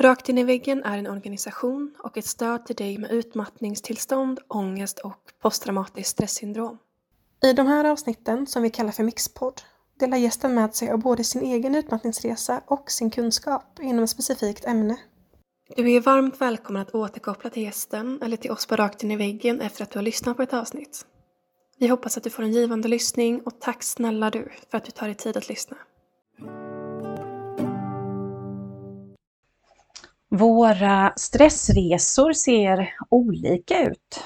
Rakt in i väggen är en organisation och ett stöd till dig med utmattningstillstånd, ångest och posttraumatiskt stresssyndrom. I de här avsnitten, som vi kallar för Mixpodd, delar gästen med sig av både sin egen utmattningsresa och sin kunskap inom ett specifikt ämne. Du är varmt välkommen att återkoppla till gästen eller till oss på Rakt in i väggen efter att du har lyssnat på ett avsnitt. Vi hoppas att du får en givande lyssning och tack snälla du för att du tar dig tid att lyssna. Våra stressresor ser olika ut.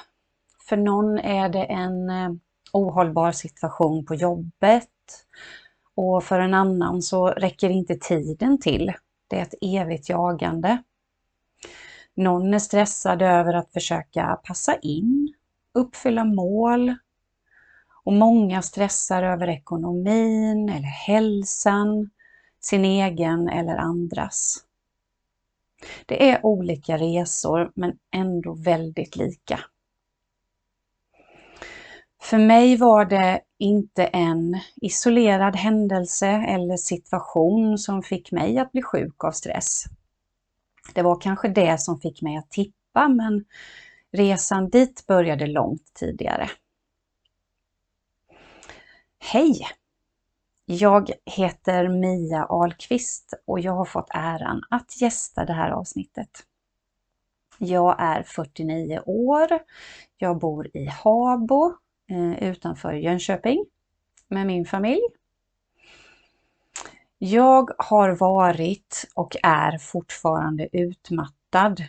För någon är det en eh, ohållbar situation på jobbet och för en annan så räcker inte tiden till. Det är ett evigt jagande. Någon är stressad över att försöka passa in, uppfylla mål och många stressar över ekonomin eller hälsan, sin egen eller andras. Det är olika resor men ändå väldigt lika. För mig var det inte en isolerad händelse eller situation som fick mig att bli sjuk av stress. Det var kanske det som fick mig att tippa men resan dit började långt tidigare. Hej! Jag heter Mia Ahlqvist och jag har fått äran att gästa det här avsnittet. Jag är 49 år. Jag bor i Habo eh, utanför Jönköping med min familj. Jag har varit och är fortfarande utmattad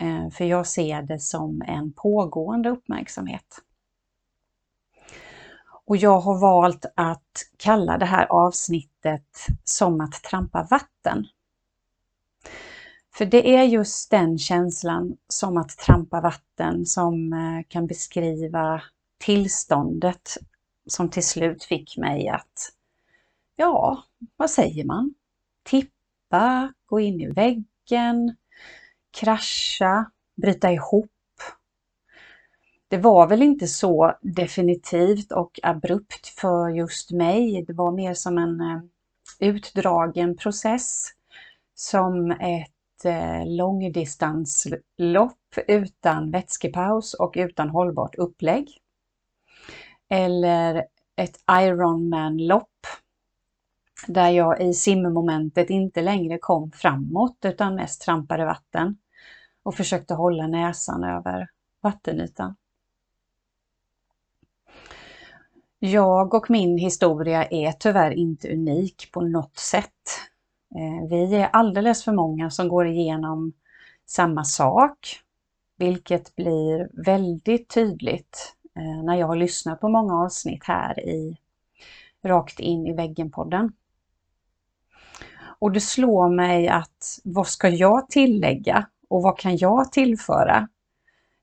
eh, för jag ser det som en pågående uppmärksamhet. Och jag har valt att kalla det här avsnittet som att trampa vatten. För det är just den känslan som att trampa vatten som eh, kan beskriva tillståndet som till slut fick mig att, ja, vad säger man? Tippa, gå in i väggen, krascha, bryta ihop det var väl inte så definitivt och abrupt för just mig. Det var mer som en eh, utdragen process. Som ett eh, långdistanslopp utan vätskepaus och utan hållbart upplägg. Eller ett Ironman-lopp där jag i simmomentet inte längre kom framåt utan mest trampade vatten och försökte hålla näsan över vattenytan. Jag och min historia är tyvärr inte unik på något sätt. Eh, vi är alldeles för många som går igenom samma sak, vilket blir väldigt tydligt eh, när jag har lyssnat på många avsnitt här i Rakt in i väggen-podden. Och det slår mig att vad ska jag tillägga och vad kan jag tillföra?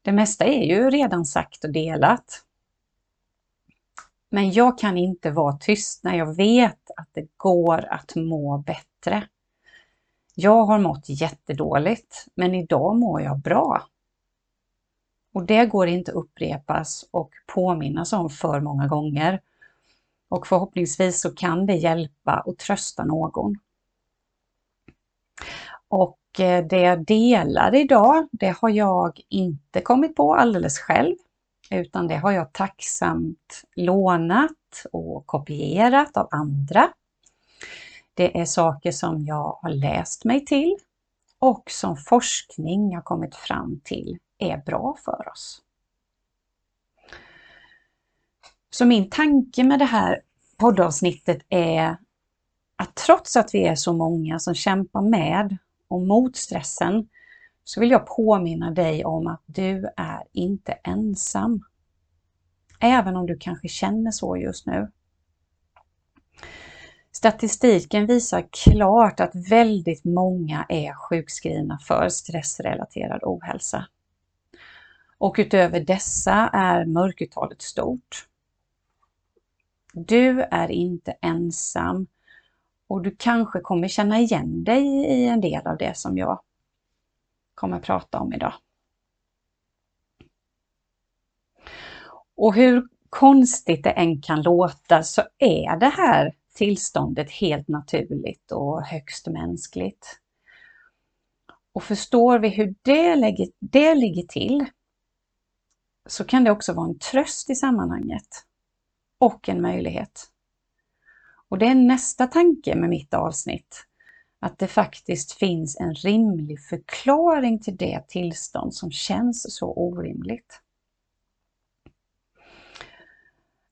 Det mesta är ju redan sagt och delat. Men jag kan inte vara tyst när jag vet att det går att må bättre. Jag har mått jättedåligt, men idag mår jag bra. Och det går inte upprepas och påminnas om för många gånger. Och förhoppningsvis så kan det hjälpa och trösta någon. Och eh, det jag delar idag, det har jag inte kommit på alldeles själv utan det har jag tacksamt lånat och kopierat av andra. Det är saker som jag har läst mig till och som forskning har kommit fram till är bra för oss. Så min tanke med det här poddavsnittet är att trots att vi är så många som kämpar med och mot stressen så vill jag påminna dig om att du är inte ensam. Även om du kanske känner så just nu. Statistiken visar klart att väldigt många är sjukskrivna för stressrelaterad ohälsa. Och utöver dessa är mörkertalet stort. Du är inte ensam och du kanske kommer känna igen dig i en del av det som jag kommer prata om idag. Och hur konstigt det än kan låta så är det här tillståndet helt naturligt och högst mänskligt. Och förstår vi hur det, lägger, det ligger till så kan det också vara en tröst i sammanhanget och en möjlighet. Och det är nästa tanke med mitt avsnitt, att det faktiskt finns en rimlig förklaring till det tillstånd som känns så orimligt.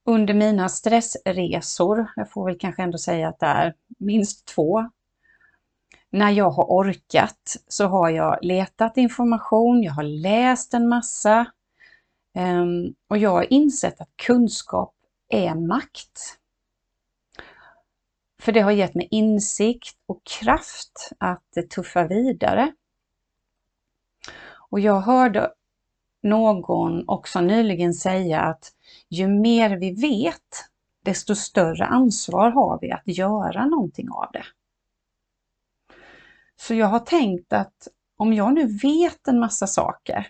Under mina stressresor, jag får väl kanske ändå säga att det är minst två, när jag har orkat så har jag letat information, jag har läst en massa ehm, och jag har insett att kunskap är makt. För det har gett mig insikt och kraft att tuffa vidare. Och jag hörde någon också nyligen säga att ju mer vi vet, desto större ansvar har vi att göra någonting av det. Så jag har tänkt att om jag nu vet en massa saker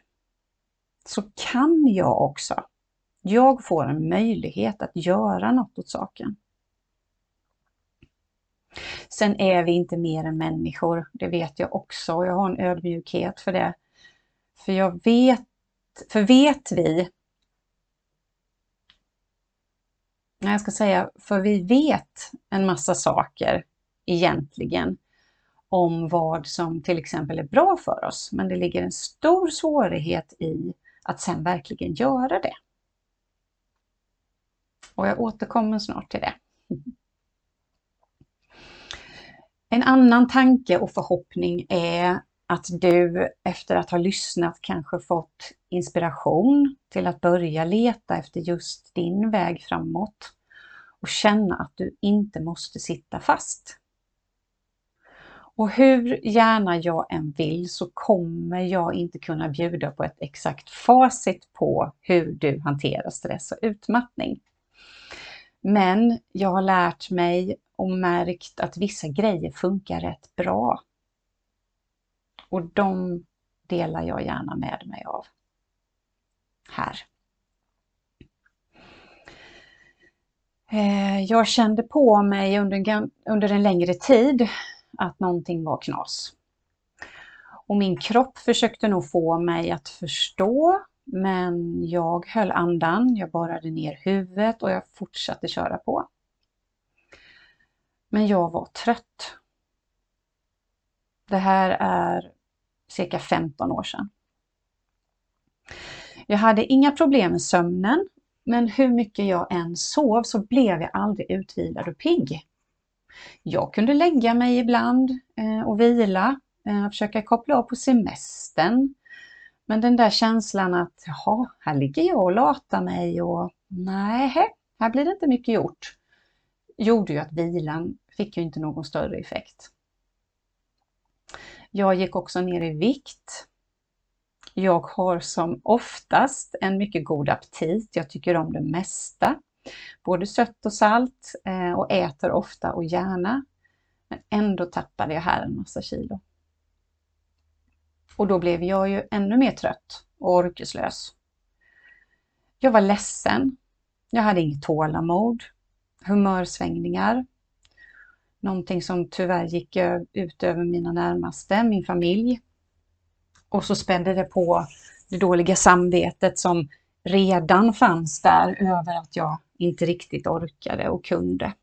så kan jag också. Jag får en möjlighet att göra något åt saken. Sen är vi inte mer än människor, det vet jag också och jag har en ödmjukhet för det. För jag vet, för vet vi, nej jag ska säga, för vi vet en massa saker egentligen om vad som till exempel är bra för oss, men det ligger en stor svårighet i att sen verkligen göra det. Och jag återkommer snart till det. En annan tanke och förhoppning är att du efter att ha lyssnat kanske fått inspiration till att börja leta efter just din väg framåt och känna att du inte måste sitta fast. Och hur gärna jag än vill så kommer jag inte kunna bjuda på ett exakt facit på hur du hanterar stress och utmattning. Men jag har lärt mig och märkt att vissa grejer funkar rätt bra. Och de delar jag gärna med mig av här. Eh, jag kände på mig under en, längre tid att någonting var knas. Och min kropp försökte nog få mig att förstå, men jag höll andan, jag borrade ner huvudet och jag fortsatte köra på. Men jag var trött. Det här är cirka 15 år sedan. Jag hade inga problem med sömnen, men hur mycket jag än sov så blev jag aldrig utvilad och pigg. Jag kunde lägga mig ibland eh, och vila, eh, försöka koppla av på semestern. Men den där känslan att jaha, här ligger jag och latar mig och nej, här blir det inte mycket gjort, gjorde ju att vilan fick ju inte någon större effekt. Jag gick också ner i vikt. Jag har som oftast en mycket god aptit. Jag tycker om det mesta både sött och salt eh, och äter ofta och gärna. Men ändå tappade jag här en massa kilo. Och då blev jag ju ännu mer trött och orkeslös. Jag var ledsen. Jag hade inget tålamod. Humörsvängningar. Någonting som tyvärr gick ut över mina närmaste, min familj. Och så spände det på det dåliga samvetet som redan fanns där över att jag inte riktigt orkade och kunde. Eh,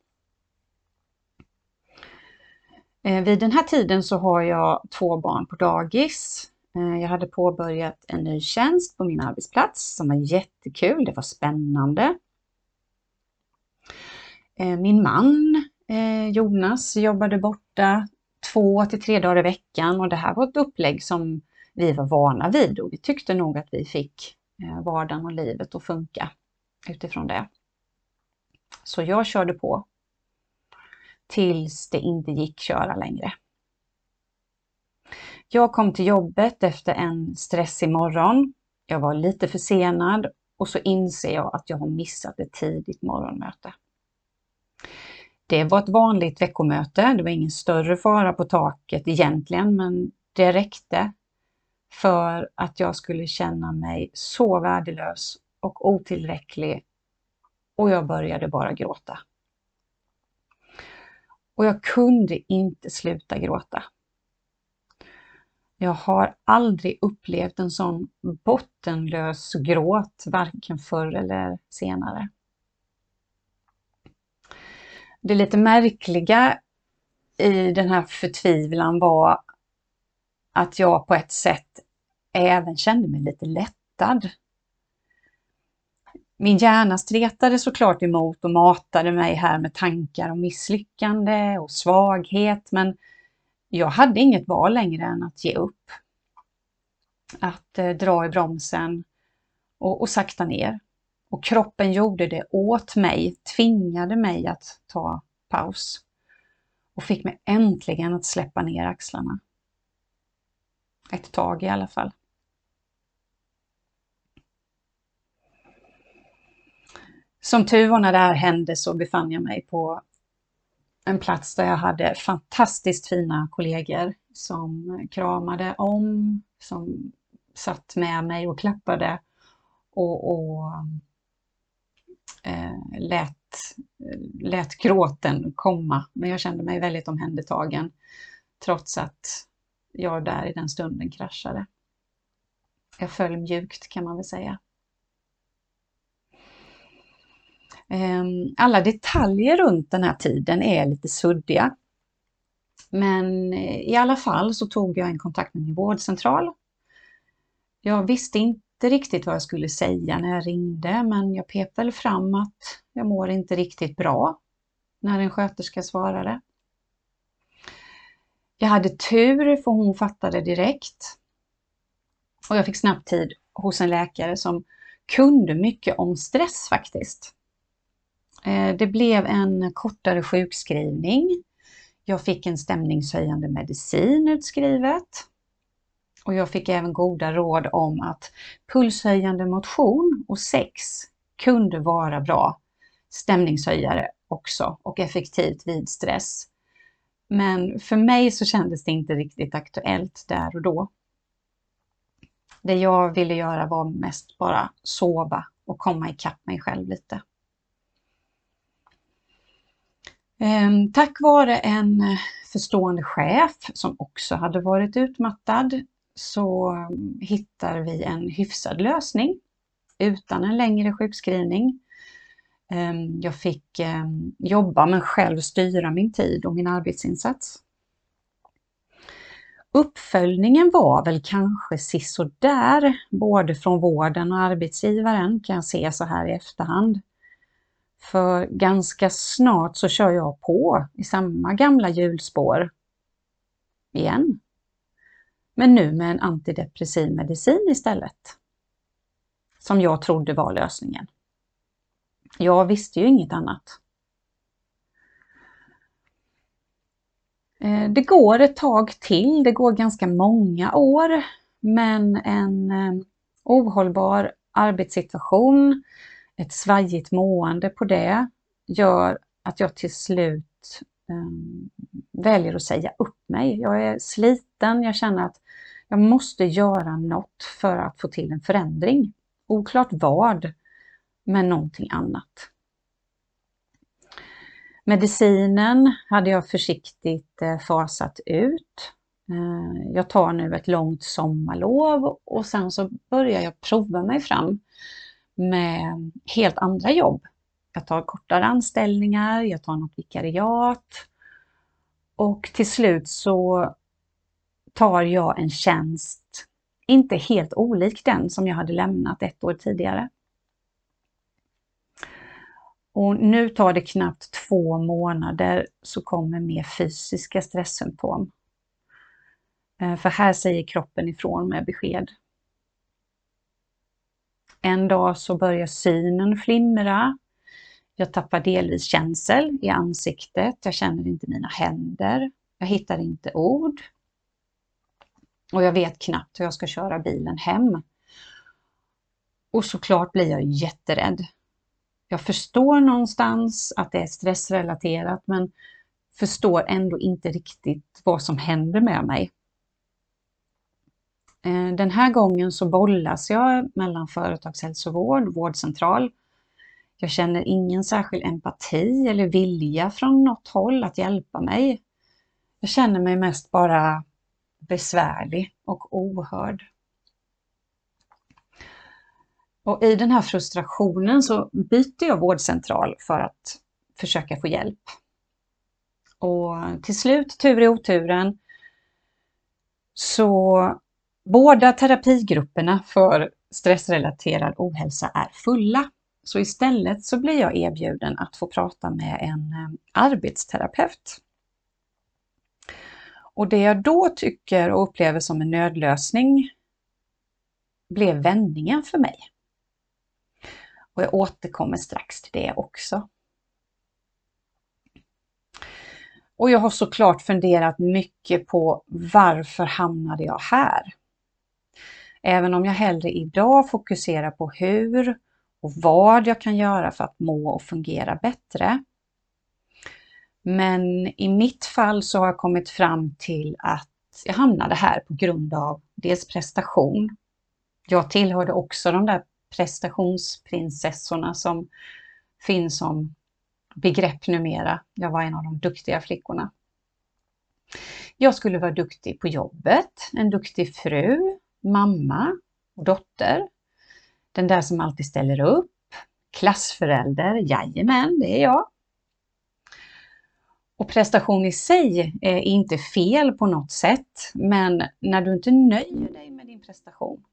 Eh, vid den här tiden så har jag två barn på dagis. Eh, jag hade påbörjat en ny tjänst på min arbetsplats som var jättekul, det var spännande. Eh, min man Jonas jobbade borta två till tre dagar i veckan och det här var ett upplägg som vi var vana vid och vi tyckte nog att vi fick vardagen och livet att funka utifrån det. Så jag körde på tills det inte gick köra längre. Jag kom till jobbet efter en stressig morgon. Jag var lite försenad och så inser jag att jag har missat ett tidigt morgonmöte. Det var ett vanligt veckomöte, det var ingen större fara på taket egentligen, men det räckte för att jag skulle känna mig så värdelös och otillräcklig och jag började bara gråta. Och jag kunde inte sluta gråta. Jag har aldrig upplevt en sån bottenlös gråt, varken förr eller senare. Det lite märkliga i den här förtvivlan var att jag på ett sätt även kände mig lite lättad. Min hjärna stretade såklart emot och matade mig här med tankar om misslyckande och svaghet, men jag hade inget val längre än att ge upp. Att eh, dra i bromsen och, och sakta ner. Och kroppen gjorde det åt mig, tvingade mig att ta paus. Och fick mig äntligen att släppa ner axlarna. Ett tag i alla fall. Som tur var när det här hände så befann jag mig på en plats där jag hade fantastiskt fina kollegor som kramade om, som satt med mig och klappade och, och eh, lät, lät gråten komma. Men jag kände mig väldigt omhändertagen trots att jag där i den stunden kraschade. Jag föll mjukt kan man väl säga. Ehm, alla detaljer runt den här tiden är lite suddiga. Men eh, i alla fall så tog jag en kontakt med min vårdcentral. Jag visste inte riktigt vad jag skulle säga när jag ringde, men jag pep väl fram att jag mår inte riktigt bra när en sköterska svarade. Jag hade tur för hon fattade direkt. Och jag fick snabbt tid hos en läkare som kunde mycket om stress faktiskt. Eh, det blev en kortare sjukskrivning. Jag fick en stämningshöjande medicin utskrivet. Och jag fick även goda råd om att pulshöjande motion och sex kunde vara bra stämningshöjare också och effektivt vid stress. Men för mig så kändes det inte riktigt aktuellt där och då. Det jag ville göra var mest bara sova och komma ikapp mig själv lite. Ehm, tack vare en eh, förstående chef som också hade varit utmattad så mm, hittar vi en hyfsad lösning utan en längre sjukskrivning. Ehm, jag fick ehm, jobba men själv styra min tid och min arbetsinsats. Uppföljningen var väl kanske sisådär, både från vården och arbetsgivaren kan jag se så här i efterhand. För ganska snart så kör jag på i samma gamla hjulspår igen. Men nu med en antidepressiv medicin istället. Som jag trodde var lösningen. Jag visste ju inget annat. Eh, det går ett tag till, det går ganska många år, men en eh, ohållbar arbetssituation ett svajigt mående på det gör att jag till slut um, väljer att säga upp mig. Jag är sliten, jag känner att jag måste göra något för att få till en förändring. Oklart vad, men någonting annat. Medicinen hade jag försiktigt eh, fasat ut. Eh, jag tar nu ett långt sommarlov och sen så börjar jag prova mig fram med helt andra jobb. Jag tar kortare anställningar, jag tar något vikariat och till slut så tar jag en tjänst, inte helt olik den som jag hade lämnat ett år tidigare. Och nu tar det knappt två månader så kommer mer fysiska stresssymptom. Eh, för här säger kroppen ifrån med besked. En dag så börjar synen flimra. Jag tappar delvis känsel i ansiktet. Jag känner inte mina händer. Jag hittar inte ord. Och jag vet knappt hur jag ska köra bilen hem. Och såklart blir jag jätterädd. Jag förstår någonstans att det är stressrelaterat men förstår ändå inte riktigt vad som händer med mig. Eh, den här gången så bollas jag mellan företagshälsovård och vårdcentral. Jag känner ingen särskild empati eller vilja från något håll att hjälpa mig. Jag känner mig mest bara besvärlig och ohörd. Och i den här frustrationen så byter jag vårdcentral för att försöka få hjälp. Och till slut, tur i oturen, så båda terapigrupperna för stressrelaterad ohälsa är fulla. Så istället så blir jag erbjuden att få prata med en eh, arbetsterapeut. Och det jag då tycker och upplever som en nödlösning blev vändningen för mig. Och jag återkommer strax till det också. Och jag har såklart funderat mycket på varför hamnade jag här? Även om jag hellre idag fokuserar på hur och vad jag kan göra för att må och fungera bättre. Men i mitt fall så har jag kommit fram till att jag hamnade här på grund av dels prestation. Jag tillhörde också de där prestationsprinsessorna som finns som begrepp numera. Jag var en av de duktiga flickorna. Jag skulle vara duktig på jobbet, en duktig fru, mamma och dotter. Den där som alltid ställer upp, klassförälder, jajamän, det är jag. Och prestation i sig är inte fel på något sätt, men när du inte nöjer dig med din prestation,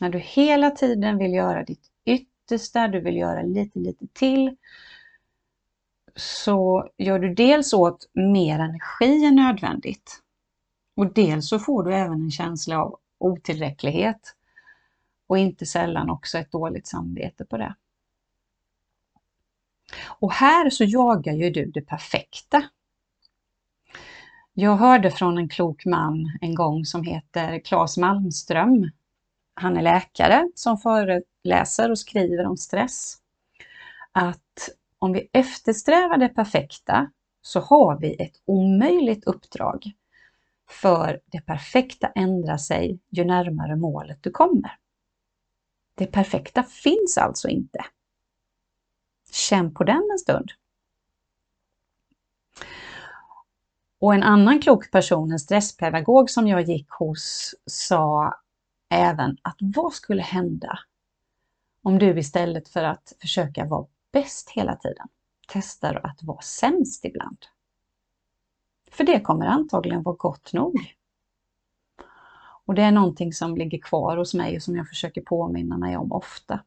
när du hela tiden vill göra ditt yttersta, du vill göra lite, lite till, så gör du dels åt mer energi än nödvändigt. Och dels så får du även en känsla av otillräcklighet och inte sällan också ett dåligt samvete på det. Och här så jagar ju du det perfekta. Jag hörde från en klok man en gång som heter Claes Malmström. Han är läkare som föreläser och skriver om stress. Att om vi eftersträvar det perfekta så har vi ett omöjligt uppdrag. För det perfekta ändrar sig ju närmare målet du kommer. Det perfekta finns alltså inte. Känn på den en stund. Och en annan klok person, en stresspedagog som jag gick hos, sa även att vad skulle hända om du istället för att försöka vara bäst hela tiden testar att vara sämst ibland? För det kommer antagligen vara gott nog. Och det är någonting som ligger kvar hos mig och som jag försöker påminna mig om ofta.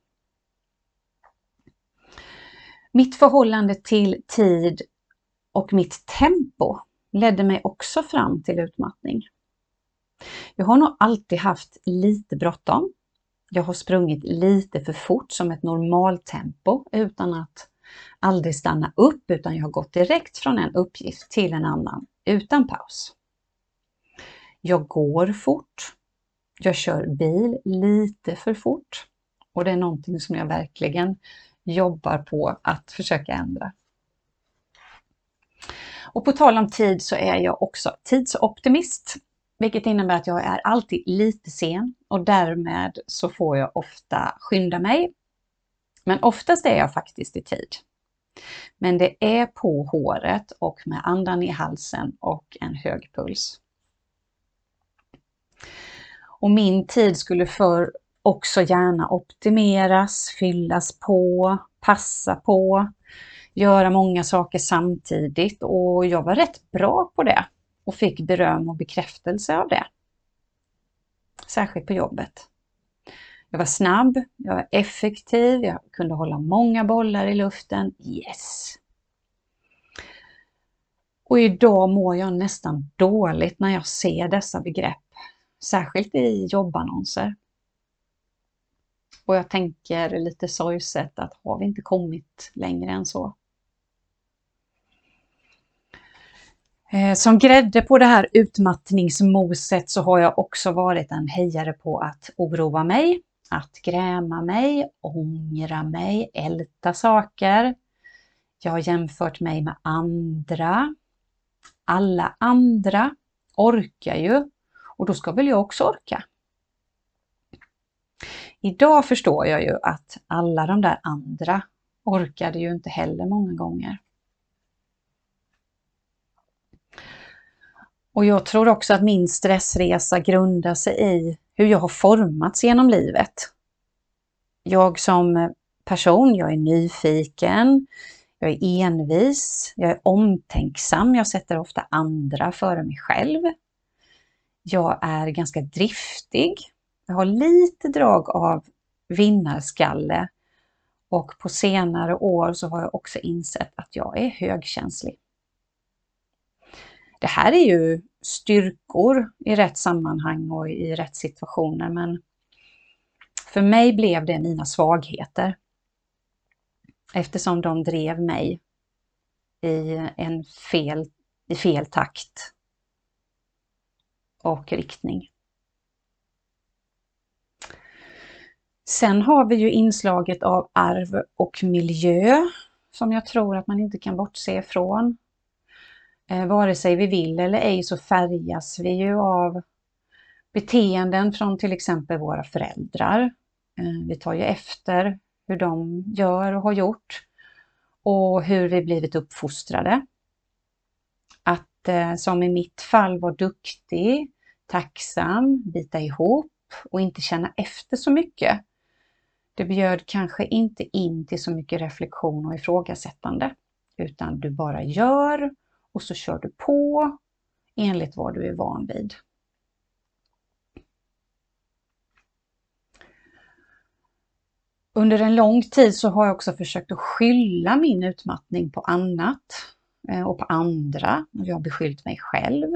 Mitt förhållande till tid och mitt tempo ledde mig också fram till utmattning. Jag har nog alltid haft lite bråttom. Jag har sprungit lite för fort som ett normaltempo utan att aldrig stanna upp utan jag har gått direkt från en uppgift till en annan utan paus. Jag går fort. Jag kör bil lite för fort. Och det är någonting som jag verkligen jobbar på att försöka ändra. Och på tal om tid så är jag också tidsoptimist, vilket innebär att jag är alltid lite sen och därmed så får jag ofta skynda mig. Men oftast är jag faktiskt i tid. Men det är på håret och med andan i halsen och en hög puls. Och min tid skulle för också gärna optimeras, fyllas på, passa på, göra många saker samtidigt och jag var rätt bra på det och fick beröm och bekräftelse av det. Särskilt på jobbet. Jag var snabb, jag var effektiv, jag kunde hålla många bollar i luften. Yes! Och idag mår jag nästan dåligt när jag ser dessa begrepp, särskilt i jobbannonser. Och jag tänker lite sorgset att har vi inte kommit längre än så? Eh, som grädde på det här utmattningsmoset så har jag också varit en hejare på att oroa mig, att gräma mig, ångra mig, älta saker. Jag har jämfört mig med andra. Alla andra orkar ju och då ska väl jag också orka. Idag förstår jag ju att alla de där andra orkade ju inte heller många gånger. Och jag tror också att min stressresa grundar sig i hur jag har formats genom livet. Jag som person, jag är nyfiken, jag är envis, jag är omtänksam, jag sätter ofta andra före mig själv. Jag är ganska driftig. Jag har lite drag av vinnarskalle och på senare år så har jag också insett att jag är högkänslig. Det här är ju styrkor i rätt sammanhang och i rätt situationer men för mig blev det mina svagheter eftersom de drev mig i en fel, i fel takt och riktning. Sen har vi ju inslaget av arv och miljö som jag tror att man inte kan bortse ifrån. Eh, vare sig vi vill eller ej så färgas vi ju av beteenden från till exempel våra föräldrar. Eh, vi tar ju efter hur de gör och har gjort och hur vi blivit uppfostrade. Att eh, som i mitt fall vara duktig, tacksam, bita ihop och inte känna efter så mycket. Det bjöd kanske inte in till så mycket reflektion och ifrågasättande, utan du bara gör och så kör du på enligt vad du är van vid. Under en lång tid så har jag också försökt att skylla min utmattning på annat eh, och på andra. Jag har beskyllt mig själv.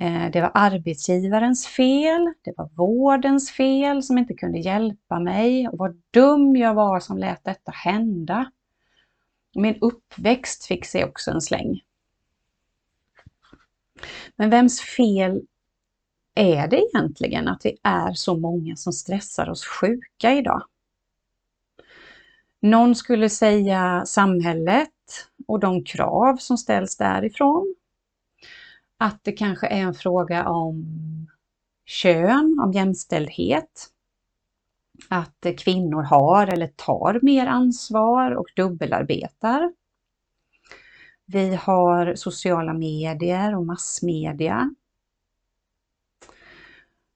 Eh, det var arbetsgivarens fel, det var vårdens fel som inte kunde hjälpa mig och vad dum jag var som lät detta hända. Min uppväxt fick sig också en släng. Men vems fel är det egentligen att vi är så många som stressar oss sjuka idag? Någon skulle säga samhället och de krav som ställs därifrån. Att det kanske är en fråga om kön, om jämställdhet. Att kvinnor har eller tar mer ansvar och dubbelarbetar. Vi har sociala medier och massmedia.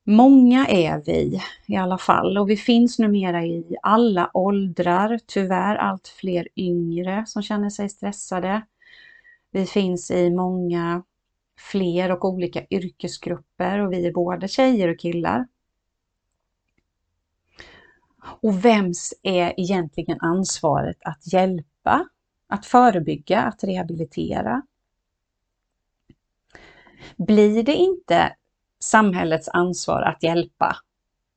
Många är vi i alla fall. Och vi finns numera i alla åldrar, tyvärr allt fler yngre som känner sig stressade. Vi finns i många fler och olika yrkesgrupper. Och vi är både tjejer och killar. Och vems är egentligen ansvaret att hjälpa, att förebygga, att rehabilitera? Blir det inte samhällets ansvar att hjälpa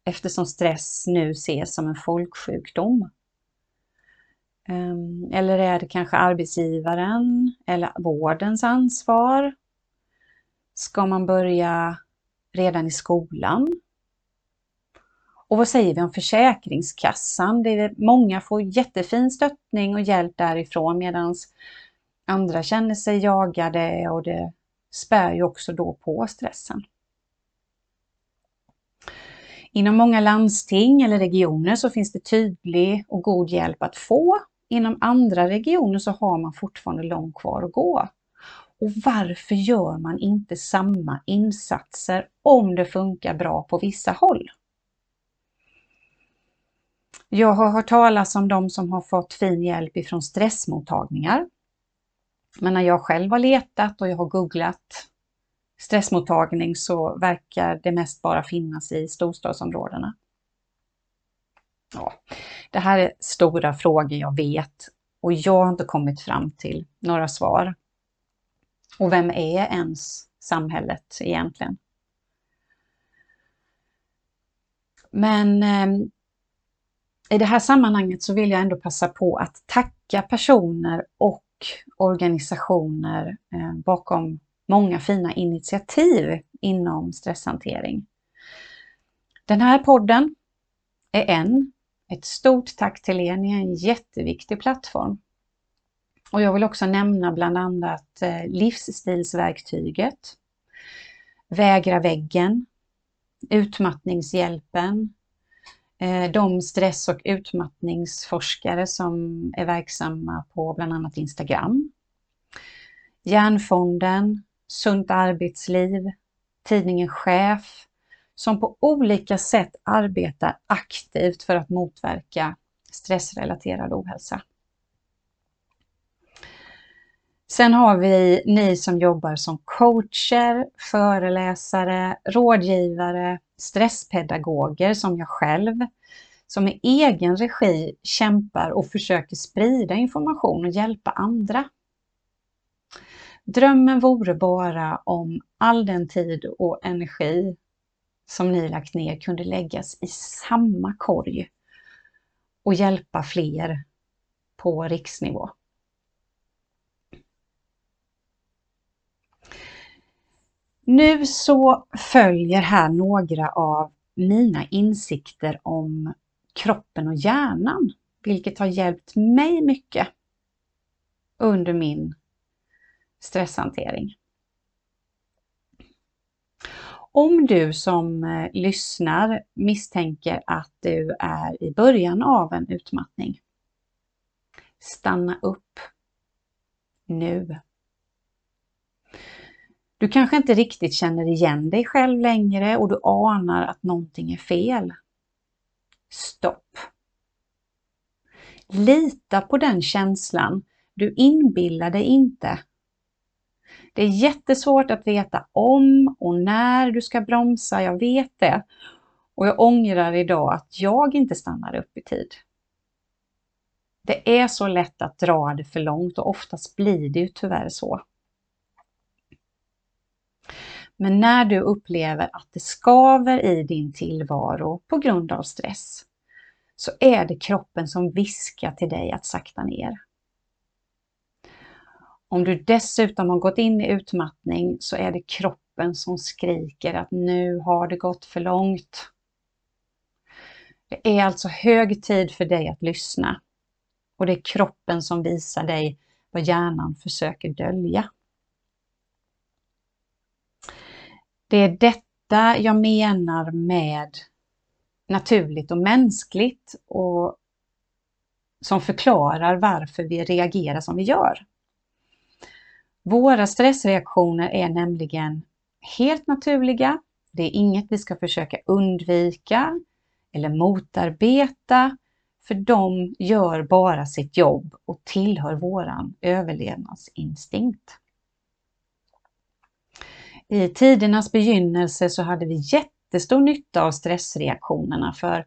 eftersom stress nu ses som en folksjukdom? Ehm, eller är det kanske arbetsgivaren eller vårdens ansvar? Ska man börja redan i skolan? Och vad säger vi om Försäkringskassan? Det är, många får jättefin stöttning och hjälp därifrån medan andra känner sig jagade och det spär ju också då på stressen. Inom många landsting eller regioner så finns det tydlig och god hjälp att få. Inom andra regioner så har man fortfarande långt kvar att gå. Och varför gör man inte samma insatser om det funkar bra på vissa håll? Jag har hört talas om de som har fått fin hjälp ifrån stressmottagningar. Men när jag själv har letat och jag har googlat stressmottagning så verkar det mest bara finnas i storstadsområdena. Ja, det här är stora frågor jag vet och jag har inte kommit fram till några svar. Och vem är ens samhället egentligen? Men eh, i det här sammanhanget så vill jag ändå passa på att tacka personer och organisationer eh, bakom många fina initiativ inom stresshantering. Den här podden är en. Ett stort tack till er, ni är en jätteviktig plattform. Och jag vill också nämna bland annat eh, livsstilsverktyget, Vägra väggen, Utmattningshjälpen, Eh, de stress och utmattningsforskare som är verksamma på bland annat Instagram, Hjärnfonden, Sunt arbetsliv, tidningen Chef, som på olika sätt arbetar aktivt för att motverka stressrelaterad ohälsa. Sen har vi ni som jobbar som coacher, föreläsare, rådgivare, stresspedagoger som jag själv, som i egen regi kämpar och försöker sprida information och hjälpa andra. Drömmen vore bara om all den tid och energi som ni lagt ner kunde läggas i samma korg och hjälpa fler på riksnivå. Nu så följer här några av mina insikter om kroppen och hjärnan, vilket har hjälpt mig mycket under min stresshantering. Om du som eh, lyssnar misstänker att du är i början av en utmattning, stanna upp nu. Du kanske inte riktigt känner igen dig själv längre och du anar att någonting är fel. Stopp! Lita på den känslan. Du inbillar dig inte. Det är jättesvårt att veta om och när du ska bromsa, jag vet det. Och jag ångrar idag att jag inte stannar upp i tid. Det är så lätt att dra det för långt och oftast blir det ju tyvärr så. Men när du upplever att det skaver i din tillvaro på grund av stress, så är det kroppen som viskar till dig att sakta ner. Om du dessutom har gått in i utmattning så är det kroppen som skriker att nu har det gått för långt. Det är alltså hög tid för dig att lyssna och det är kroppen som visar dig vad hjärnan försöker dölja. Det är detta jag menar med naturligt och mänskligt och som förklarar varför vi reagerar som vi gör. Våra stressreaktioner är nämligen helt naturliga. Det är inget vi ska försöka undvika eller motarbeta, för de gör bara sitt jobb och tillhör våran överlevnadsinstinkt. I tidernas begynnelse så hade vi jättestor nytta av stressreaktionerna för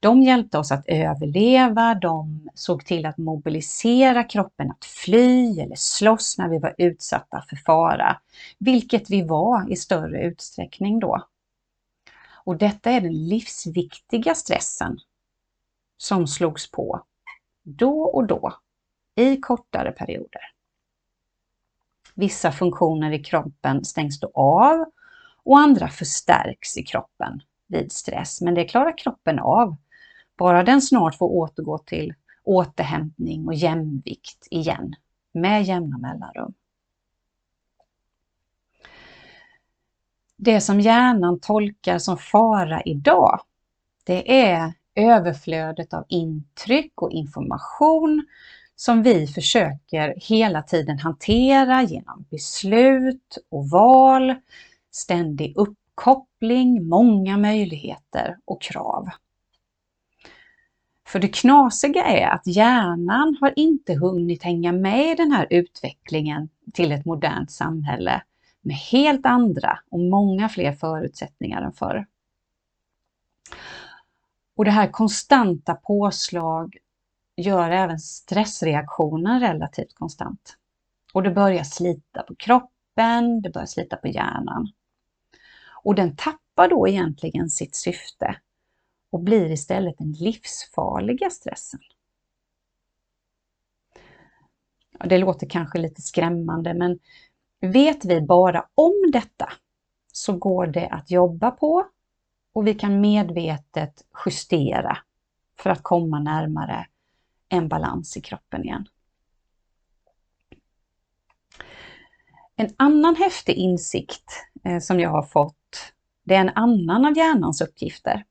de hjälpte oss att överleva, de såg till att mobilisera kroppen att fly eller slåss när vi var utsatta för fara, vilket vi var i större utsträckning då. Och detta är den livsviktiga stressen som slogs på då och då i kortare perioder. Vissa funktioner i kroppen stängs då av och andra förstärks i kroppen vid stress, men det klarar kroppen av bara den snart får återgå till återhämtning och jämvikt igen med jämna mellanrum. Det som hjärnan tolkar som fara idag, det är överflödet av intryck och information som vi försöker hela tiden hantera genom beslut och val, ständig uppkoppling, många möjligheter och krav. För det knasiga är att hjärnan har inte hunnit hänga med i den här utvecklingen till ett modernt samhälle med helt andra och många fler förutsättningar än förr. Och det här konstanta påslag gör även stressreaktionen relativt konstant. Och det börjar slita på kroppen, det börjar slita på hjärnan. Och den tappar då egentligen sitt syfte och blir istället den livsfarliga stressen. Det låter kanske lite skrämmande men vet vi bara om detta så går det att jobba på och vi kan medvetet justera för att komma närmare en balans i kroppen igen. En annan häftig insikt eh, som jag har fått, det är en annan av hjärnans uppgifter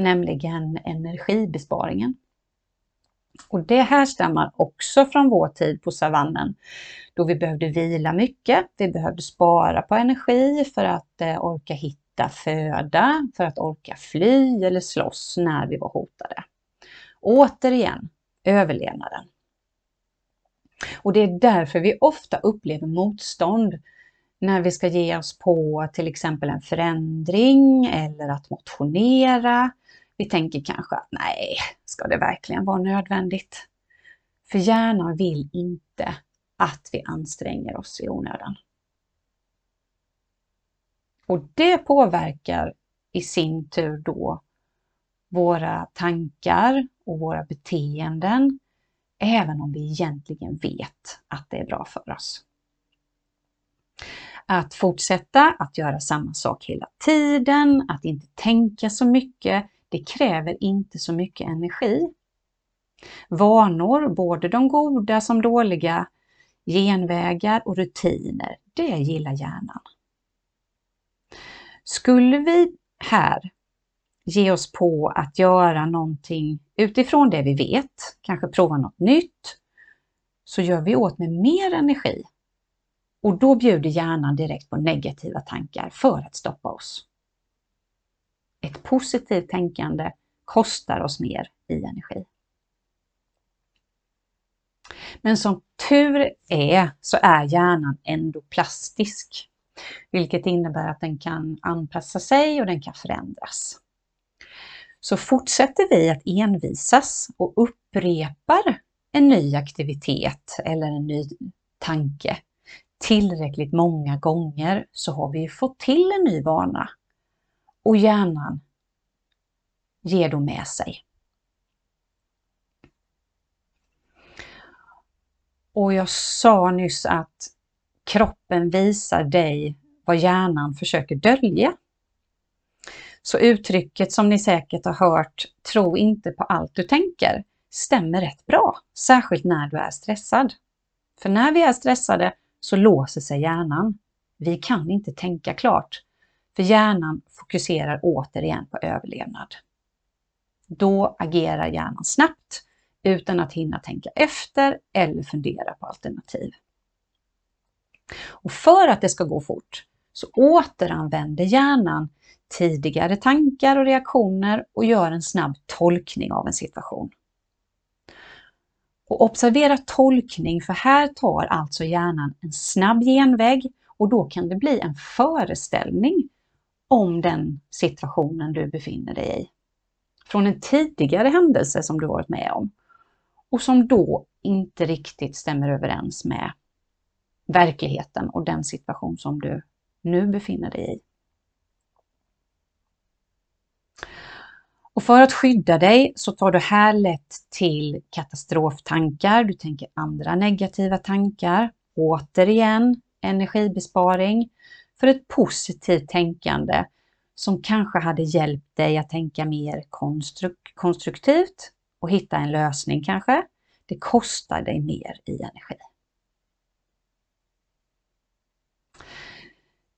nämligen energibesparingen. Och det härstammar också från vår tid på savannen då vi behövde vila mycket. Vi behövde spara på energi för att eh, orka hitta föda, för att orka fly eller slåss när vi var hotade. Återigen, överlevnaden. Och det är därför vi ofta upplever motstånd när vi ska ge oss på till exempel en förändring eller att motionera. Vi tänker kanske att nej, ska det verkligen vara nödvändigt? För hjärnan vill inte att vi anstränger oss i onödan. Och det påverkar i sin tur då våra tankar och våra beteenden, även om vi egentligen vet att det är bra för oss. Att fortsätta att göra samma sak hela tiden, att inte tänka så mycket, det kräver inte så mycket energi. Vanor, både de goda som dåliga, genvägar och rutiner, det gillar hjärnan. Skulle vi här ge oss på att göra någonting utifrån det vi vet, kanske prova något nytt, så gör vi åt med mer energi. Och då bjuder hjärnan direkt på negativa tankar för att stoppa oss. Ett positivt tänkande kostar oss mer i energi. Men som tur är så är hjärnan endoplastisk, vilket innebär att den kan anpassa sig och den kan förändras. Så fortsätter vi att envisas och upprepar en ny aktivitet eller en ny tanke tillräckligt många gånger så har vi fått till en ny vana och hjärnan ger då med sig. Och jag sa nyss att kroppen visar dig vad hjärnan försöker dölja. Så uttrycket som ni säkert har hört, tro inte på allt du tänker, stämmer rätt bra, särskilt när du är stressad. För när vi är stressade så låser sig hjärnan. Vi kan inte tänka klart, för hjärnan fokuserar återigen på överlevnad. Då agerar hjärnan snabbt utan att hinna tänka efter eller fundera på alternativ. Och för att det ska gå fort så återanvänder hjärnan tidigare tankar och reaktioner och gör en snabb tolkning av en situation. Och observera tolkning, för här tar alltså hjärnan en snabb genväg och då kan det bli en föreställning om den situationen du befinner dig i. Från en tidigare händelse som du varit med om och som då inte riktigt stämmer överens med verkligheten och den situation som du nu befinner dig i. Och för att skydda dig så tar du här lätt till katastroftankar, du tänker andra negativa tankar. Återigen energibesparing för ett positivt tänkande som kanske hade hjälpt dig att tänka mer konstruktivt och hitta en lösning kanske. Det kostar dig mer i energi.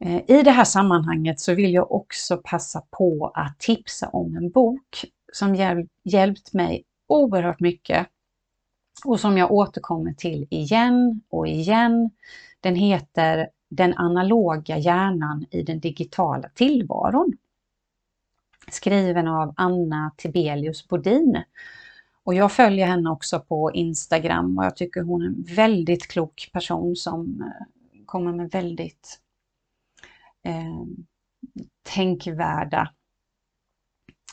Eh, I det här sammanhanget så vill jag också passa på att tipsa om en bok som hjäl hjälpt mig oerhört mycket och som jag återkommer till igen och igen. Den heter Den analoga hjärnan i den digitala tillvaron. Skriven av Anna Tibelius Bodin. Och jag följer henne också på Instagram och jag tycker hon är en väldigt klok person som eh, kommer med väldigt eh, tänkvärda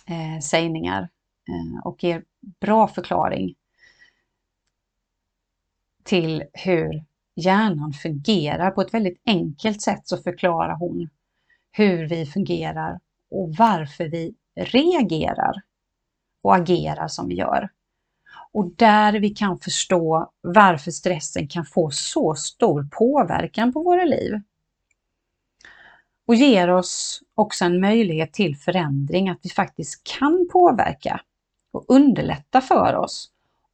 eh, sägningar eh, och ger bra förklaring till hur hjärnan fungerar. På ett väldigt enkelt sätt så förklarar hon hur vi fungerar och varför vi reagerar och agerar som vi gör. Och där vi kan förstå varför stressen kan få så stor påverkan på våra liv och ger oss också en möjlighet till förändring, att vi faktiskt kan påverka och underlätta för oss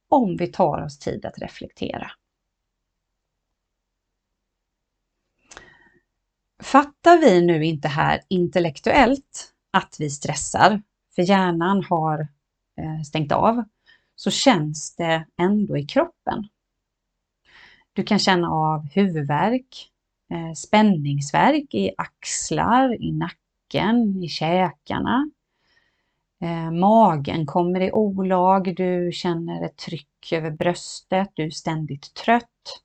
om vi tar oss tid att reflektera. Fattar vi nu inte här intellektuellt att vi stressar, för hjärnan har eh, stängt av, så känns det ändå i kroppen. Du kan känna av huvudvärk, Eh, spänningsverk spänningsvärk i axlar, i nacken, i käkarna. Eh, magen kommer i olag, du känner ett tryck över bröstet, du är ständigt trött.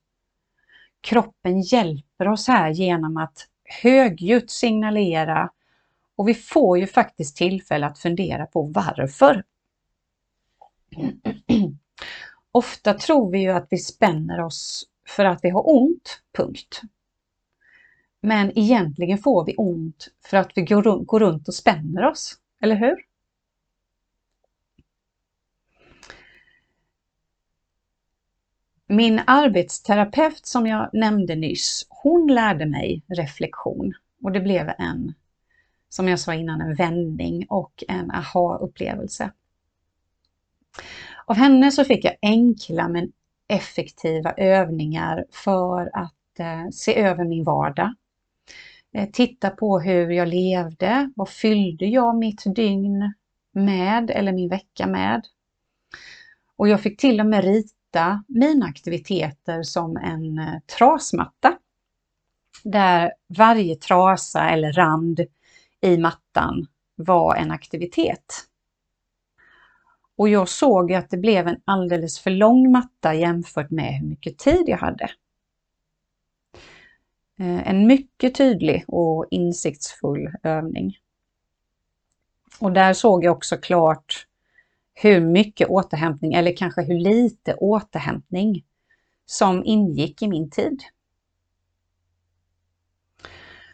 Kroppen hjälper oss här genom att högljutt signalera och vi får ju faktiskt tillfälle att fundera på varför. Ofta tror vi ju att vi spänner oss för att vi har ont, punkt. Men egentligen får vi ont för att vi går runt och spänner oss, eller hur? Min arbetsterapeut som jag nämnde nyss, hon lärde mig reflektion och det blev en, som jag sa innan, en vändning och en aha-upplevelse. Av henne så fick jag enkla men effektiva övningar för att eh, se över min vardag. Eh, titta på hur jag levde, vad fyllde jag mitt dygn med eller min vecka med? Och jag fick till och med rita mina aktiviteter som en eh, trasmatta. Där varje trasa eller rand i mattan var en aktivitet. Och jag såg att det blev en alldeles för lång matta jämfört med hur mycket tid jag hade. Eh, en mycket tydlig och insiktsfull övning. Och där såg jag också klart hur mycket återhämtning, eller kanske hur lite återhämtning, som ingick i min tid.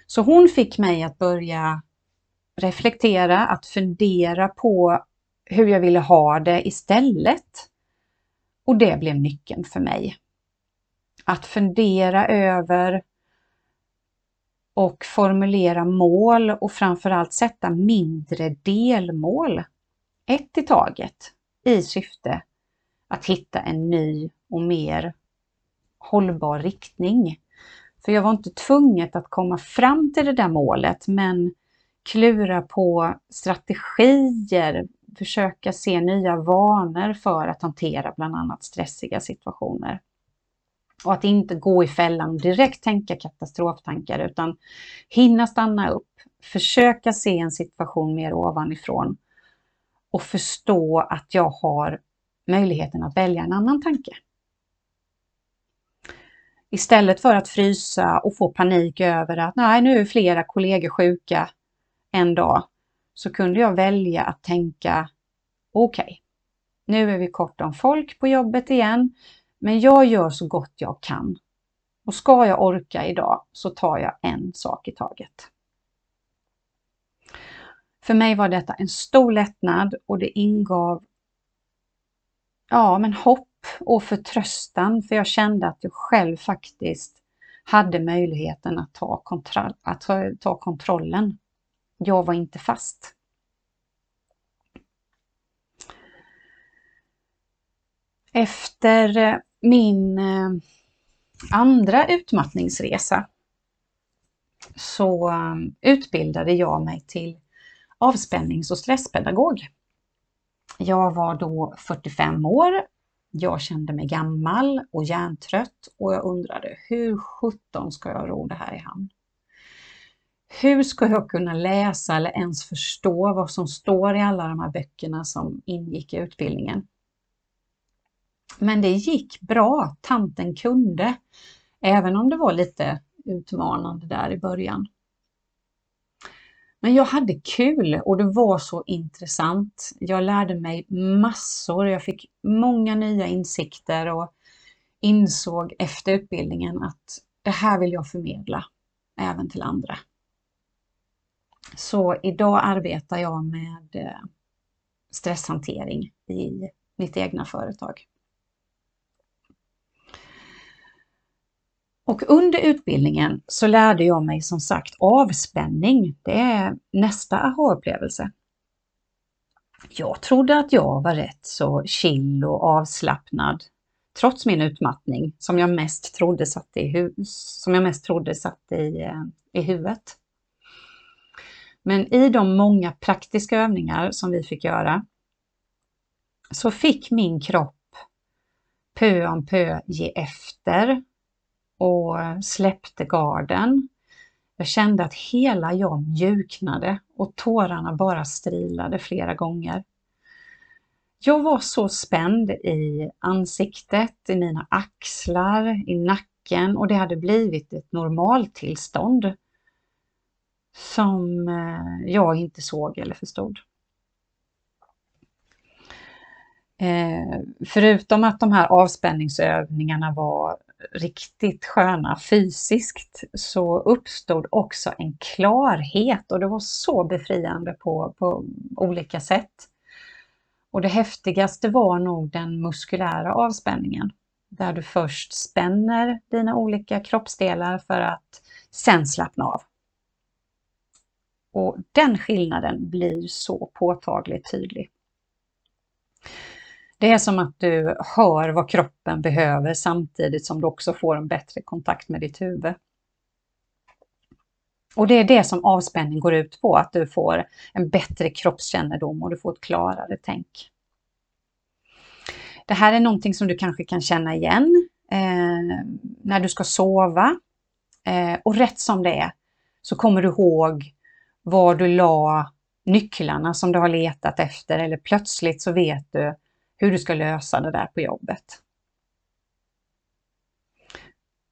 Så hon fick mig att börja reflektera, att fundera på hur jag ville ha det istället. Och det blev nyckeln för mig. Att fundera över och formulera mål och framförallt sätta mindre delmål, ett i taget, i syfte att hitta en ny och mer hållbar riktning. För jag var inte tvunget att komma fram till det där målet, men klura på strategier, försöka se nya vanor för att hantera bland annat stressiga situationer. Och att inte gå i fällan och direkt tänka katastroftankar utan hinna stanna upp, försöka se en situation mer ovanifrån och förstå att jag har möjligheten att välja en annan tanke. Istället för att frysa och få panik över att nej, nu är flera kollegor sjuka en dag, så kunde jag välja att tänka okej, okay, nu är vi kort om folk på jobbet igen, men jag gör så gott jag kan. Och ska jag orka idag så tar jag en sak i taget. För mig var detta en stor lättnad och det ingav ja, men hopp och förtröstan för jag kände att jag själv faktiskt hade möjligheten att ta, att ta kontrollen. Jag var inte fast. Efter eh, min eh, andra utmattningsresa så eh, utbildade jag mig till avspännings och stresspedagog. Jag var då 45 år. Jag kände mig gammal och hjärntrött och jag undrade hur sjutton ska jag ro det här i hamn? Hur ska jag kunna läsa eller ens förstå vad som står i alla de här böckerna som ingick i utbildningen? Men det gick bra, tanten kunde, även om det var lite utmanande där i början. Men jag hade kul och det var så intressant. Jag lärde mig massor, jag fick många nya insikter och insåg efter utbildningen att det här vill jag förmedla även till andra. Så idag arbetar jag med eh, stresshantering i mitt egna företag. Och under utbildningen så lärde jag mig som sagt avspänning. Det är nästa aha-upplevelse. Jag trodde att jag var rätt så chill och avslappnad trots min utmattning som jag mest trodde satt i, hu som jag mest trodde satt i, eh, i huvudet. Men i de många praktiska övningar som vi fick göra så fick min kropp pö om pö ge efter och släppte garden. Jag kände att hela jag mjuknade och tårarna bara strilade flera gånger. Jag var så spänd i ansiktet, i mina axlar, i nacken och det hade blivit ett normaltillstånd som eh, jag inte såg eller förstod. Eh, förutom att de här avspänningsövningarna var riktigt sköna fysiskt så uppstod också en klarhet och det var så befriande på, på olika sätt. Och det häftigaste var nog den muskulära avspänningen där du först spänner dina olika kroppsdelar för att sen slappna av. Och den skillnaden blir så påtagligt tydlig. Det är som att du hör vad kroppen behöver samtidigt som du också får en bättre kontakt med ditt huvud. Och det är det som avspänning går ut på, att du får en bättre kroppskännedom och du får ett klarare tänk. Det här är någonting som du kanske kan känna igen eh, när du ska sova. Eh, och rätt som det är så kommer du ihåg var du la nycklarna som du har letat efter eller plötsligt så vet du hur du ska lösa det där på jobbet.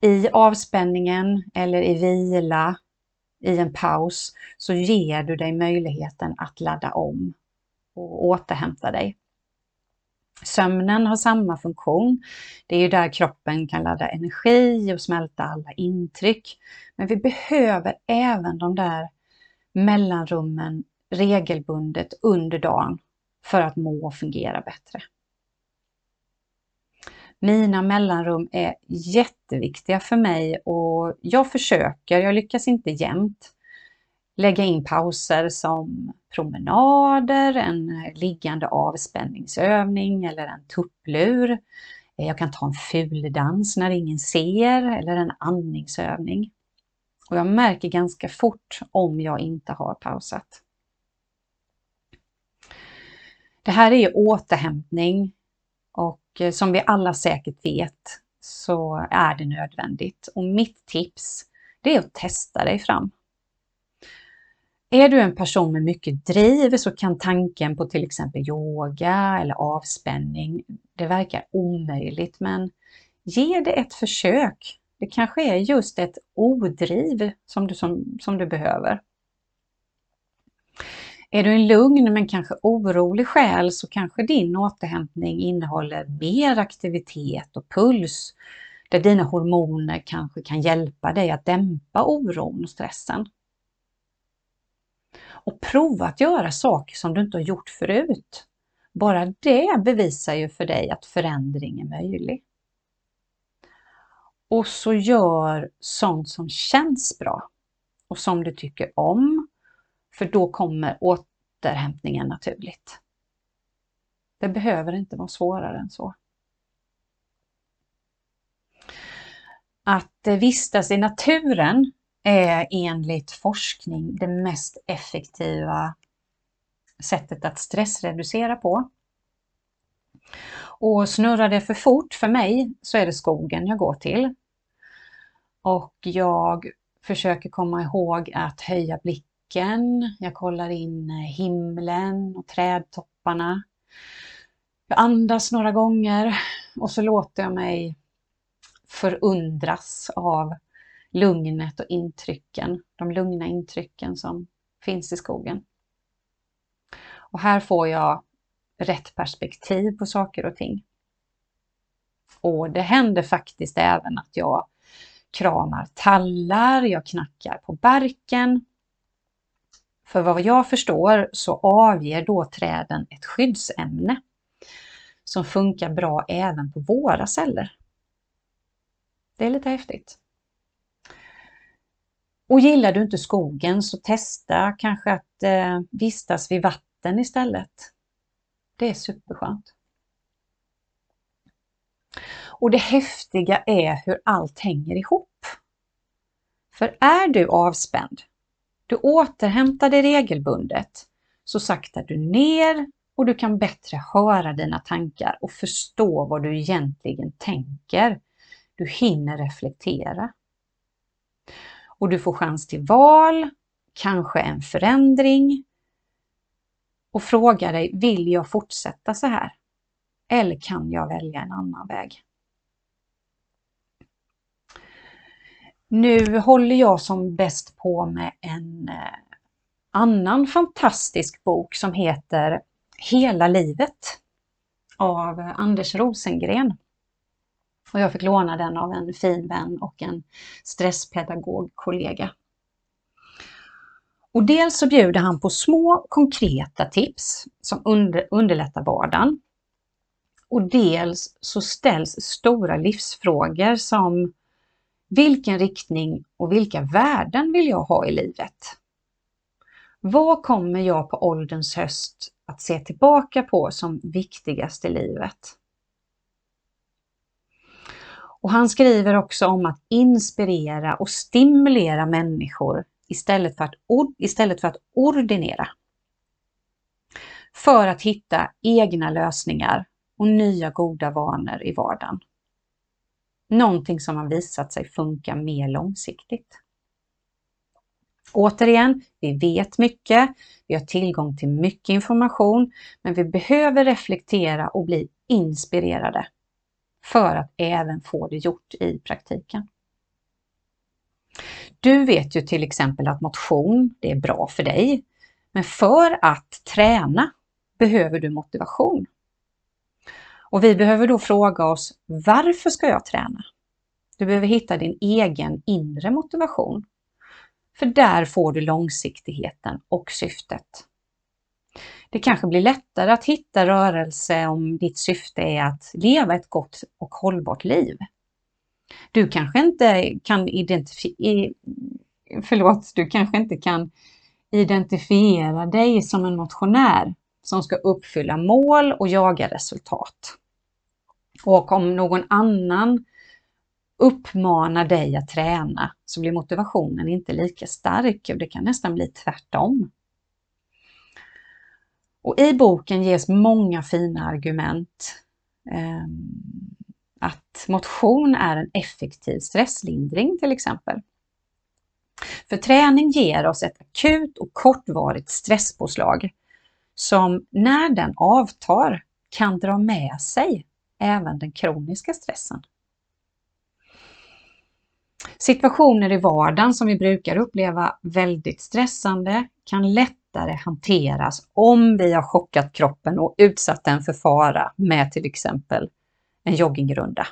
I avspänningen eller i vila, i en paus, så ger du dig möjligheten att ladda om och återhämta dig. Sömnen har samma funktion. Det är ju där kroppen kan ladda energi och smälta alla intryck. Men vi behöver även de där mellanrummen regelbundet under dagen för att må och fungera bättre. Mina mellanrum är jätteviktiga för mig och jag försöker, jag lyckas inte jämt, lägga in pauser som promenader, en liggande avspänningsövning eller en tupplur. Jag kan ta en fuldans när ingen ser eller en andningsövning. Och jag märker ganska fort om jag inte har pausat. Det här är återhämtning och och eh, som vi alla säkert vet så är det nödvändigt. Och mitt tips det är att testa dig fram. Är du en person med mycket driv så kan tanken på till exempel yoga eller avspänning, det verkar omöjligt men ge det ett försök. Det kanske är just ett odriv som du, som, som du behöver. Är du en lugn men kanske orolig själ så kanske din återhämtning innehåller mer aktivitet och puls där dina hormoner kanske kan hjälpa dig att dämpa oron och stressen. Och prova att göra saker som du inte har gjort förut. Bara det bevisar ju för dig att förändring är möjlig. Och så gör sånt som känns bra och som du tycker om för då kommer återhämtningen naturligt. Det behöver inte vara svårare än så. Att eh, vistas i naturen är enligt forskning det mest effektiva sättet att stressreducera på. Och snurrar det för fort för mig så är det skogen jag går till. Och jag försöker komma ihåg att höja blicken backen, jag kollar in eh, himlen och trädtopparna. Jag andas några gånger och så låter jag mig förundras av lugnet och intrycken, de lugna intrycken som finns i skogen. Och här får jag rätt perspektiv på saker och ting. Och det händer faktiskt även att jag kramar tallar, jag knackar på barken för vad jag förstår så avger då träden ett skyddsämne som funkar bra även på våra celler. Det är lite häftigt. Och gillar du inte skogen så testa kanske att eh, vistas vid vatten istället. Det är superskönt. Och det häftiga är hur allt hänger ihop. För är du avspänd du återhämtar dig regelbundet, så saktar du ner och du kan bättre höra dina tankar och förstå vad du egentligen tänker. Du hinner reflektera. Och du får chans till val, kanske en förändring och fråga dig, vill jag fortsätta så här? Eller kan jag välja en annan väg? Nu håller jag som bäst på med en eh, annan fantastisk bok som heter Hela livet av eh, Anders Rosengren. Och jag fick låna den av en fin vän och en stresspedagogkollega. Och dels så bjuder han på små konkreta tips som under, underlättar vardagen. Och dels så ställs stora livsfrågor som vilken riktning och vilka värden vill jag ha i livet? Vad kommer jag på ålderns höst att se tillbaka på som viktigast i livet? Och han skriver också om att inspirera och stimulera människor istället för att, istället för att ordinera. För att hitta egna lösningar och nya goda vanor i vardagen. Någonting som har visat sig funka mer långsiktigt. Återigen, vi vet mycket, vi har tillgång till mycket information, men vi behöver reflektera och bli inspirerade för att även få det gjort i praktiken. Du vet ju till exempel att motion, det är bra för dig. Men för att träna behöver du motivation. Och vi behöver då fråga oss, varför ska jag träna? Du behöver hitta din egen inre motivation. För där får du långsiktigheten och syftet. Det kanske blir lättare att hitta rörelse om ditt syfte är att leva ett gott och hållbart liv. Du kanske inte kan identifiera, förlåt, du kanske inte kan identifiera dig som en motionär som ska uppfylla mål och jaga resultat. Och om någon annan uppmanar dig att träna så blir motivationen inte lika stark och det kan nästan bli tvärtom. Och I boken ges många fina argument eh, att motion är en effektiv stresslindring till exempel. För träning ger oss ett akut och kortvarigt stresspåslag som när den avtar kan dra med sig även den kroniska stressen. Situationer i vardagen som vi brukar uppleva väldigt stressande kan lättare hanteras om vi har chockat kroppen och utsatt den för fara med till exempel en joggingrunda.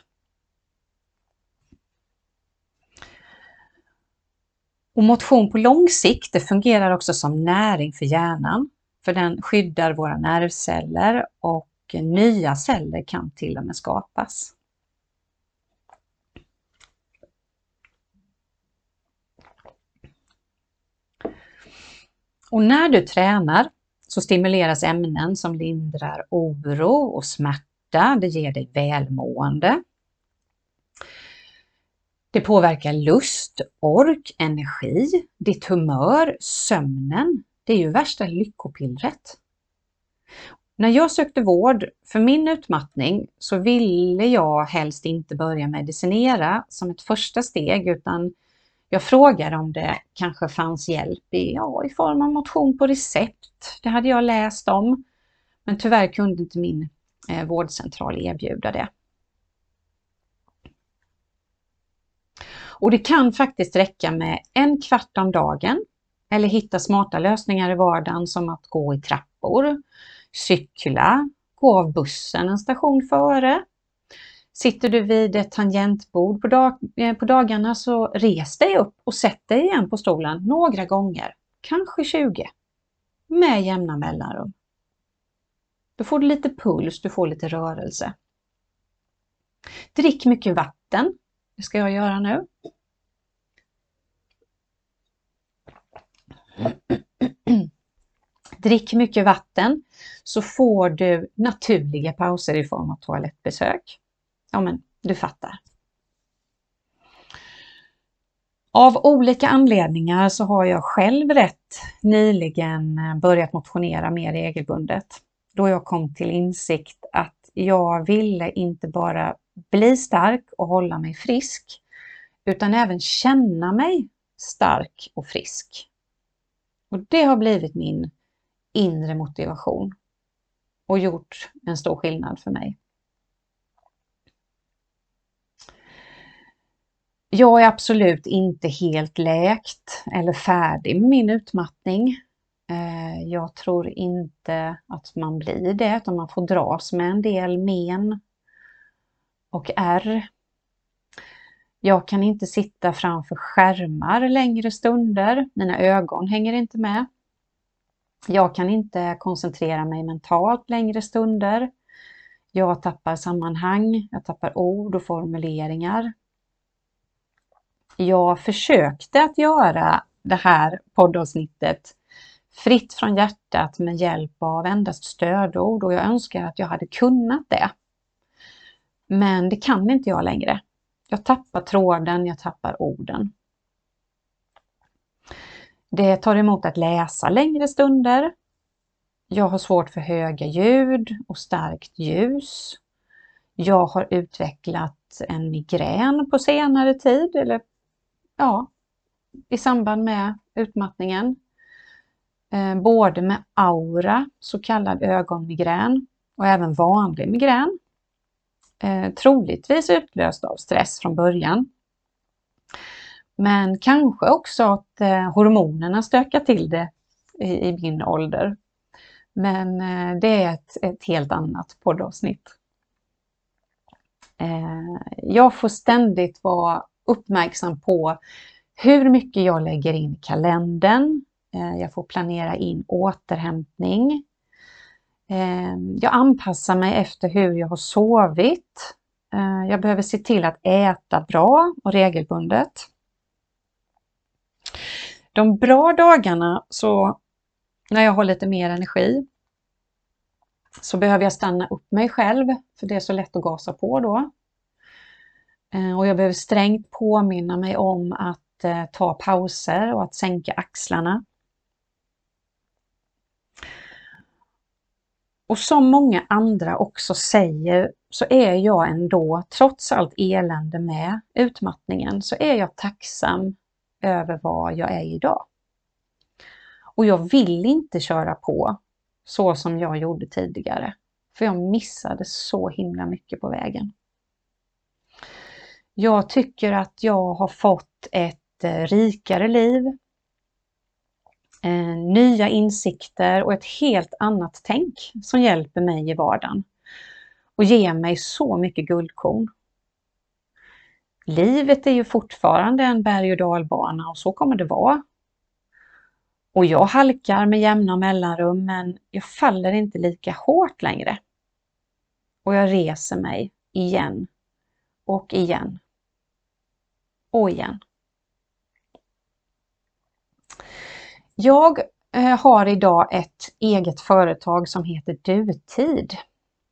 Och motion på lång sikt det fungerar också som näring för hjärnan, för den skyddar våra nervceller och nya celler kan till och med skapas. Och när du tränar så stimuleras ämnen som lindrar oro och smärta. Det ger dig välmående. Det påverkar lust, ork, energi, ditt humör, sömnen. Det är ju värsta lyckopillret. När jag sökte vård för min utmattning så ville jag helst inte börja medicinera som ett första steg utan jag frågade om det kanske fanns hjälp i, ja, i form av motion på recept. Det hade jag läst om. Men tyvärr kunde inte min eh, vårdcentral erbjuda det. Och det kan faktiskt räcka med en kvart om dagen eller hitta smarta lösningar i vardagen som att gå i trappor, cykla, gå av bussen en station före, Sitter du vid ett tangentbord på, dag, eh, på dagarna så res dig upp och sätt dig igen på stolen några gånger, kanske 20, med jämna mellanrum. Då får du lite puls, du får lite rörelse. Drick mycket vatten, det ska jag göra nu. Drick mycket vatten så får du naturliga pauser i form av toalettbesök. Ja, men du fattar. Av olika anledningar så har jag själv rätt nyligen eh, börjat motionera mer regelbundet. då jag kom till insikt att jag ville inte bara bli stark och hålla mig frisk, utan även känna mig stark och frisk. Och det har blivit min inre motivation och gjort en stor skillnad för mig. Jag är absolut inte helt läkt eller färdig med min utmattning. Eh, jag tror inte att man blir det, utan man får dras med en del men och ärr. Jag kan inte sitta framför skärmar längre stunder, mina ögon hänger inte med. Jag kan inte koncentrera mig mentalt längre stunder. Jag tappar sammanhang, jag tappar ord och formuleringar. Jag försökte att göra det här poddavsnittet fritt från hjärtat med hjälp av endast stödord och jag önskar att jag hade kunnat det. Men det kan inte jag längre. Jag tappar tråden, jag tappar orden. Det tar emot att läsa längre stunder. Jag har svårt för höga ljud och starkt ljus. Jag har utvecklat en migrän på senare tid, eller ja, i samband med utmattningen. Eh, både med aura, så kallad ögonmigrän, och även vanlig migrän. Eh, troligtvis utlöst av stress från början. Men kanske också att eh, hormonerna stökar till det i, i min ålder. Men eh, det är ett, ett helt annat poddavsnitt. Eh, jag får ständigt vara uppmärksam på hur mycket jag lägger in i kalendern. Eh, jag får planera in återhämtning. Eh, jag anpassar mig efter hur jag har sovit. Eh, jag behöver se till att äta bra och regelbundet. De bra dagarna, så när jag har lite mer energi, så behöver jag stanna upp mig själv, för det är så lätt att gasa på då. Eh, och jag behöver strängt påminna mig om att eh, ta pauser och att sänka axlarna. Och som många andra också säger så är jag ändå, trots allt elände med utmattningen, så är jag tacksam över vad jag är idag. Och jag vill inte köra på så som jag gjorde tidigare, för jag missade så himla mycket på vägen. Jag tycker att jag har fått ett eh, rikare liv, eh, nya insikter och ett helt annat tänk som hjälper mig i vardagen och ger mig så mycket guldkorn. Livet är ju fortfarande en berg och dalbana och så kommer det vara. Och jag halkar med jämna mellanrum men jag faller inte lika hårt längre. Och jag reser mig igen och igen och igen. Jag eh, har idag ett eget företag som heter Dutid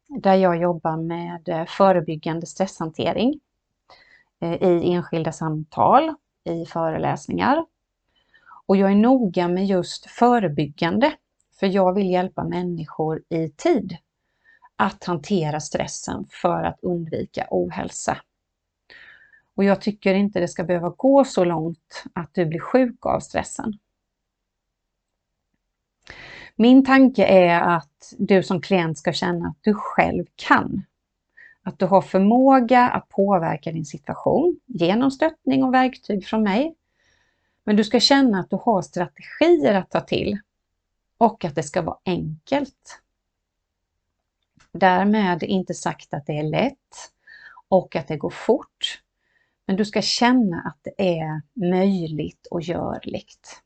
där jag jobbar med eh, förebyggande stresshantering Eh, i enskilda samtal, i föreläsningar. Och jag är noga med just förebyggande, för jag vill hjälpa människor i tid att hantera stressen för att undvika ohälsa. Och jag tycker inte det ska behöva gå så långt att du blir sjuk av stressen. Min tanke är att du som klient ska känna att du själv kan. Att du har förmåga att påverka din situation genom stöttning och verktyg från mig. Men du ska känna att du har strategier att ta till och att det ska vara enkelt. Därmed inte sagt att det är lätt och att det går fort. Men du ska känna att det är möjligt och görligt.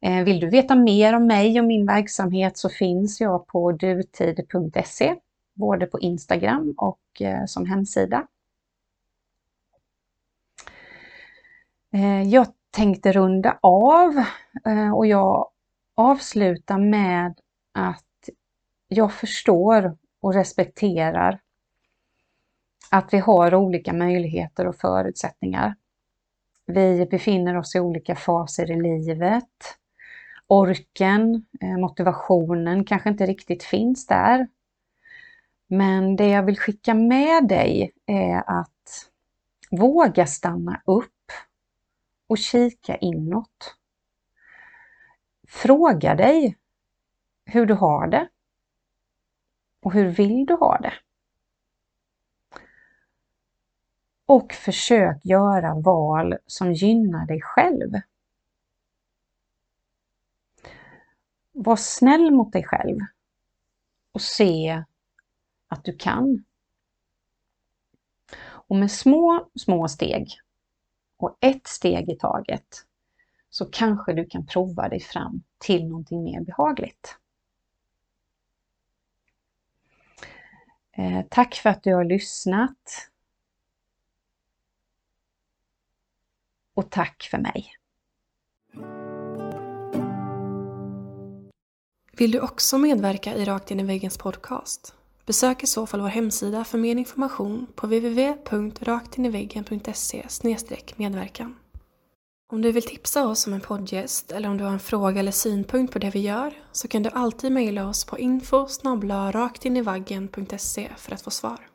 Eh, vill du veta mer om mig och min verksamhet så finns jag på dutid.se, både på Instagram och eh, som hemsida. Eh, jag tänkte runda av eh, och jag avslutar med att jag förstår och respekterar att vi har olika möjligheter och förutsättningar. Vi befinner oss i olika faser i livet orken, motivationen kanske inte riktigt finns där. Men det jag vill skicka med dig är att våga stanna upp och kika inåt. Fråga dig hur du har det och hur vill du ha det? Och försök göra val som gynnar dig själv. Var snäll mot dig själv och se att du kan. Och med små, små steg och ett steg i taget så kanske du kan prova dig fram till någonting mer behagligt. Eh, tack för att du har lyssnat. Och tack för mig. Vill du också medverka i Rakt in i väggens podcast? Besök i så fall vår hemsida för mer information på www.raktiniveggen.se medverkan. Om du vill tipsa oss om en poddgäst eller om du har en fråga eller synpunkt på det vi gör så kan du alltid mejla oss på info raktinivaggen.se för att få svar.